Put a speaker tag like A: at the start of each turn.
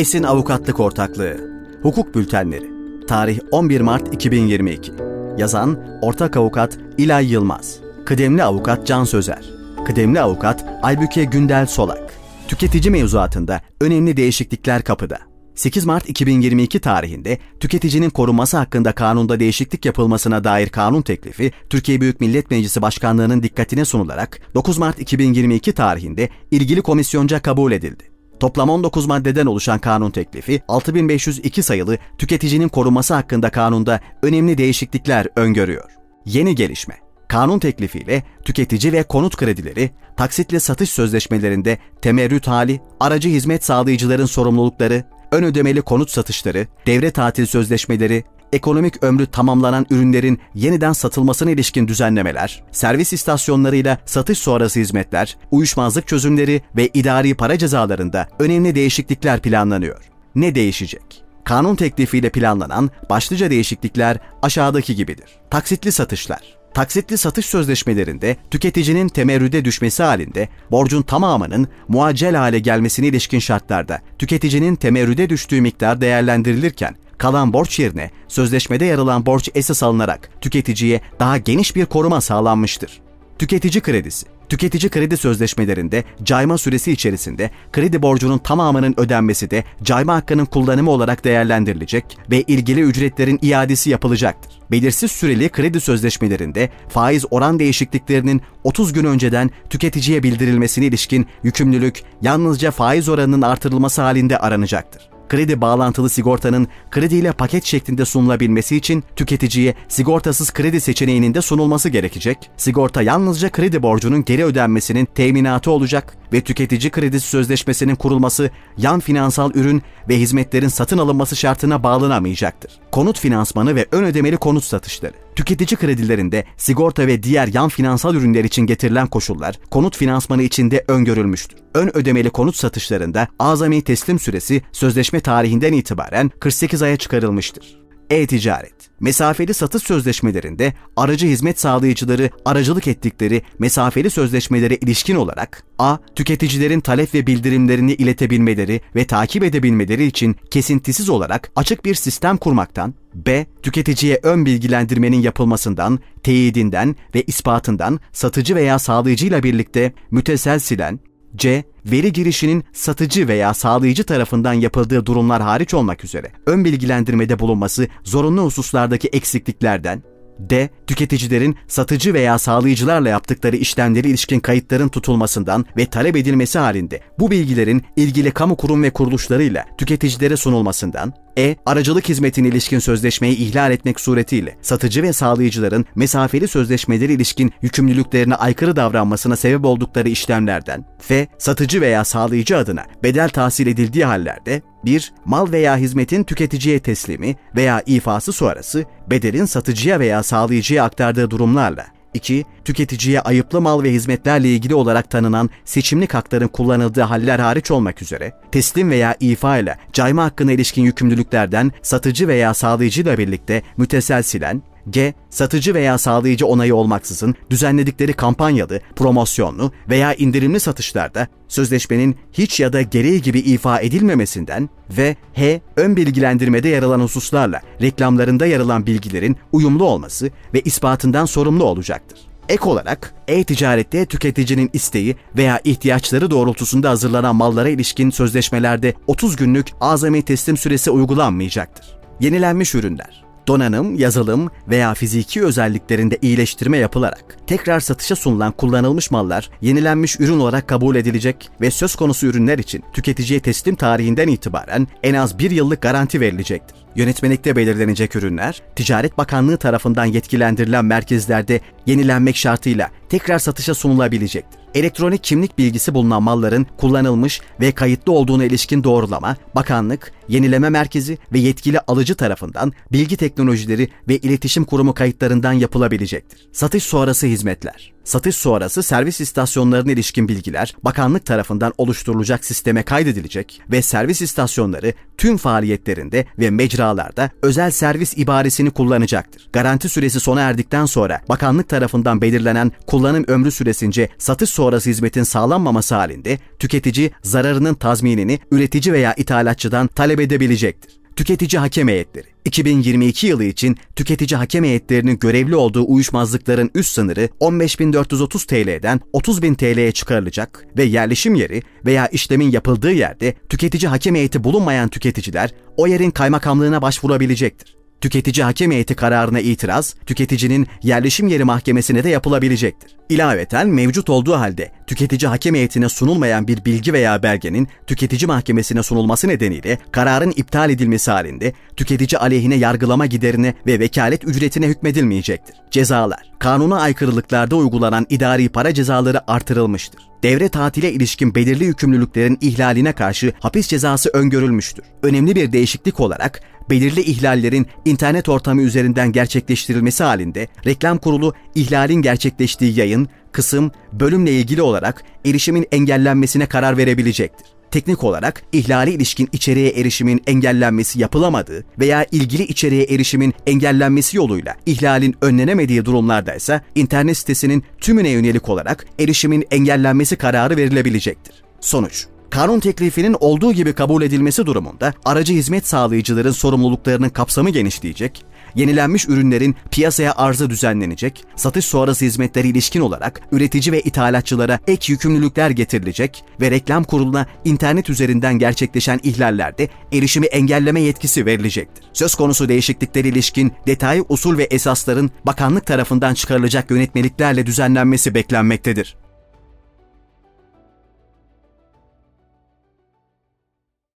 A: Esin Avukatlık Ortaklığı. Hukuk Bültenleri. Tarih 11 Mart 2022 Yazan Ortak Avukat İlay Yılmaz. Kıdemli Avukat Can Sözer. Kıdemli Avukat Aybüke Gündel Solak. Tüketici mevzuatında önemli değişiklikler kapıda. 8 Mart 2022 tarihinde tüketicinin korunması hakkında kanunda değişiklik yapılmasına dair kanun teklifi Türkiye Büyük Millet Meclisi Başkanlığı'nın dikkatine sunularak 9 Mart 2022 tarihinde ilgili komisyonca kabul edildi. Toplam 19 maddeden oluşan kanun teklifi 6502 sayılı tüketicinin korunması hakkında kanunda önemli değişiklikler öngörüyor. Yeni gelişme Kanun teklifiyle tüketici ve konut kredileri, taksitli satış sözleşmelerinde temerrüt hali, aracı hizmet sağlayıcıların sorumlulukları, ön ödemeli konut satışları, devre tatil sözleşmeleri, ekonomik ömrü tamamlanan ürünlerin yeniden satılmasına ilişkin düzenlemeler, servis istasyonlarıyla satış sonrası hizmetler, uyuşmazlık çözümleri ve idari para cezalarında önemli değişiklikler planlanıyor. Ne değişecek? Kanun teklifiyle planlanan başlıca değişiklikler aşağıdaki gibidir. Taksitli satışlar Taksitli satış sözleşmelerinde tüketicinin temerrüde düşmesi halinde borcun tamamının muaccel hale gelmesine ilişkin şartlarda tüketicinin temerrüde düştüğü miktar değerlendirilirken kalan borç yerine sözleşmede yer alan borç esas alınarak tüketiciye daha geniş bir koruma sağlanmıştır. Tüketici kredisi Tüketici kredi sözleşmelerinde cayma süresi içerisinde kredi borcunun tamamının ödenmesi de cayma hakkının kullanımı olarak değerlendirilecek ve ilgili ücretlerin iadesi yapılacaktır. Belirsiz süreli kredi sözleşmelerinde faiz oran değişikliklerinin 30 gün önceden tüketiciye bildirilmesine ilişkin yükümlülük yalnızca faiz oranının artırılması halinde aranacaktır kredi bağlantılı sigortanın krediyle paket şeklinde sunulabilmesi için tüketiciye sigortasız kredi seçeneğinin de sunulması gerekecek. Sigorta yalnızca kredi borcunun geri ödenmesinin teminatı olacak ve tüketici kredisi sözleşmesinin kurulması yan finansal ürün ve hizmetlerin satın alınması şartına bağlanamayacaktır. Konut finansmanı ve ön ödemeli konut satışları Tüketici kredilerinde sigorta ve diğer yan finansal ürünler için getirilen koşullar konut finansmanı içinde öngörülmüştür. Ön ödemeli konut satışlarında azami teslim süresi sözleşme tarihinden itibaren 48 aya çıkarılmıştır. E-ticaret Mesafeli satış sözleşmelerinde aracı hizmet sağlayıcıları aracılık ettikleri mesafeli sözleşmelere ilişkin olarak a. Tüketicilerin talep ve bildirimlerini iletebilmeleri ve takip edebilmeleri için kesintisiz olarak açık bir sistem kurmaktan b. Tüketiciye ön bilgilendirmenin yapılmasından, teyidinden ve ispatından satıcı veya sağlayıcıyla birlikte müteselsilen, C. Veri girişinin satıcı veya sağlayıcı tarafından yapıldığı durumlar hariç olmak üzere ön bilgilendirmede bulunması zorunlu hususlardaki eksikliklerden, D. Tüketicilerin satıcı veya sağlayıcılarla yaptıkları işlemleri ilişkin kayıtların tutulmasından ve talep edilmesi halinde bu bilgilerin ilgili kamu kurum ve kuruluşlarıyla tüketicilere sunulmasından, E. Aracılık hizmetine ilişkin sözleşmeyi ihlal etmek suretiyle satıcı ve sağlayıcıların mesafeli sözleşmeleri ilişkin yükümlülüklerine aykırı davranmasına sebep oldukları işlemlerden, F. Satıcı veya sağlayıcı adına bedel tahsil edildiği hallerde 1. Mal veya hizmetin tüketiciye teslimi veya ifası sonrası bedelin satıcıya veya sağlayıcıya aktardığı durumlarla 2. Tüketiciye ayıplı mal ve hizmetlerle ilgili olarak tanınan seçimlik hakların kullanıldığı haller hariç olmak üzere, teslim veya ifa ile cayma hakkına ilişkin yükümlülüklerden satıcı veya sağlayıcıyla birlikte müteselsilen, G. Satıcı veya sağlayıcı onayı olmaksızın düzenledikleri kampanyalı, promosyonlu veya indirimli satışlarda sözleşmenin hiç ya da gereği gibi ifa edilmemesinden ve H. Ön bilgilendirmede yer alan hususlarla reklamlarında yer alan bilgilerin uyumlu olması ve ispatından sorumlu olacaktır. Ek olarak e-ticarette tüketicinin isteği veya ihtiyaçları doğrultusunda hazırlanan mallara ilişkin sözleşmelerde 30 günlük azami teslim süresi uygulanmayacaktır. Yenilenmiş ürünler donanım, yazılım veya fiziki özelliklerinde iyileştirme yapılarak tekrar satışa sunulan kullanılmış mallar yenilenmiş ürün olarak kabul edilecek ve söz konusu ürünler için tüketiciye teslim tarihinden itibaren en az bir yıllık garanti verilecektir. Yönetmelikte belirlenecek ürünler, Ticaret Bakanlığı tarafından yetkilendirilen merkezlerde yenilenmek şartıyla tekrar satışa sunulabilecektir. Elektronik kimlik bilgisi bulunan malların kullanılmış ve kayıtlı olduğuna ilişkin doğrulama, bakanlık, yenileme merkezi ve yetkili alıcı tarafından bilgi teknolojileri ve iletişim kurumu kayıtlarından yapılabilecektir. Satış sonrası hizmetler Satış sonrası servis istasyonlarına ilişkin bilgiler bakanlık tarafından oluşturulacak sisteme kaydedilecek ve servis istasyonları tüm faaliyetlerinde ve mecralarda özel servis ibaresini kullanacaktır. Garanti süresi sona erdikten sonra bakanlık tarafından belirlenen kullanım ömrü süresince satış sonrası hizmetin sağlanmaması halinde tüketici zararının tazminini üretici veya ithalatçıdan talep edebilecektir. Tüketici hakem heyetleri 2022 yılı için tüketici hakem heyetlerinin görevli olduğu uyuşmazlıkların üst sınırı 15.430 TL'den 30.000 TL'ye çıkarılacak ve yerleşim yeri veya işlemin yapıldığı yerde tüketici hakem heyeti bulunmayan tüketiciler o yerin kaymakamlığına başvurabilecektir. Tüketici hakem heyeti kararına itiraz, tüketicinin yerleşim yeri mahkemesine de yapılabilecektir. İlaveten mevcut olduğu halde tüketici hakem heyetine sunulmayan bir bilgi veya belgenin tüketici mahkemesine sunulması nedeniyle kararın iptal edilmesi halinde tüketici aleyhine yargılama giderine ve vekalet ücretine hükmedilmeyecektir. Cezalar Kanuna aykırılıklarda uygulanan idari para cezaları artırılmıştır. Devre tatile ilişkin belirli yükümlülüklerin ihlaline karşı hapis cezası öngörülmüştür. Önemli bir değişiklik olarak belirli ihlallerin internet ortamı üzerinden gerçekleştirilmesi halinde reklam kurulu ihlalin gerçekleştiği yayın, kısım, bölümle ilgili olarak erişimin engellenmesine karar verebilecektir. Teknik olarak ihlali ilişkin içeriğe erişimin engellenmesi yapılamadığı veya ilgili içeriğe erişimin engellenmesi yoluyla ihlalin önlenemediği durumlarda ise internet sitesinin tümüne yönelik olarak erişimin engellenmesi kararı verilebilecektir. Sonuç Kanun teklifinin olduğu gibi kabul edilmesi durumunda aracı hizmet sağlayıcıların sorumluluklarının kapsamı genişleyecek, yenilenmiş ürünlerin piyasaya arzı düzenlenecek, satış sonrası hizmetleri ilişkin olarak üretici ve ithalatçılara ek yükümlülükler getirilecek ve reklam kuruluna internet üzerinden gerçekleşen ihlallerde erişimi engelleme yetkisi verilecektir. Söz konusu değişiklikler ilişkin detay, usul ve esasların bakanlık tarafından çıkarılacak yönetmeliklerle düzenlenmesi beklenmektedir.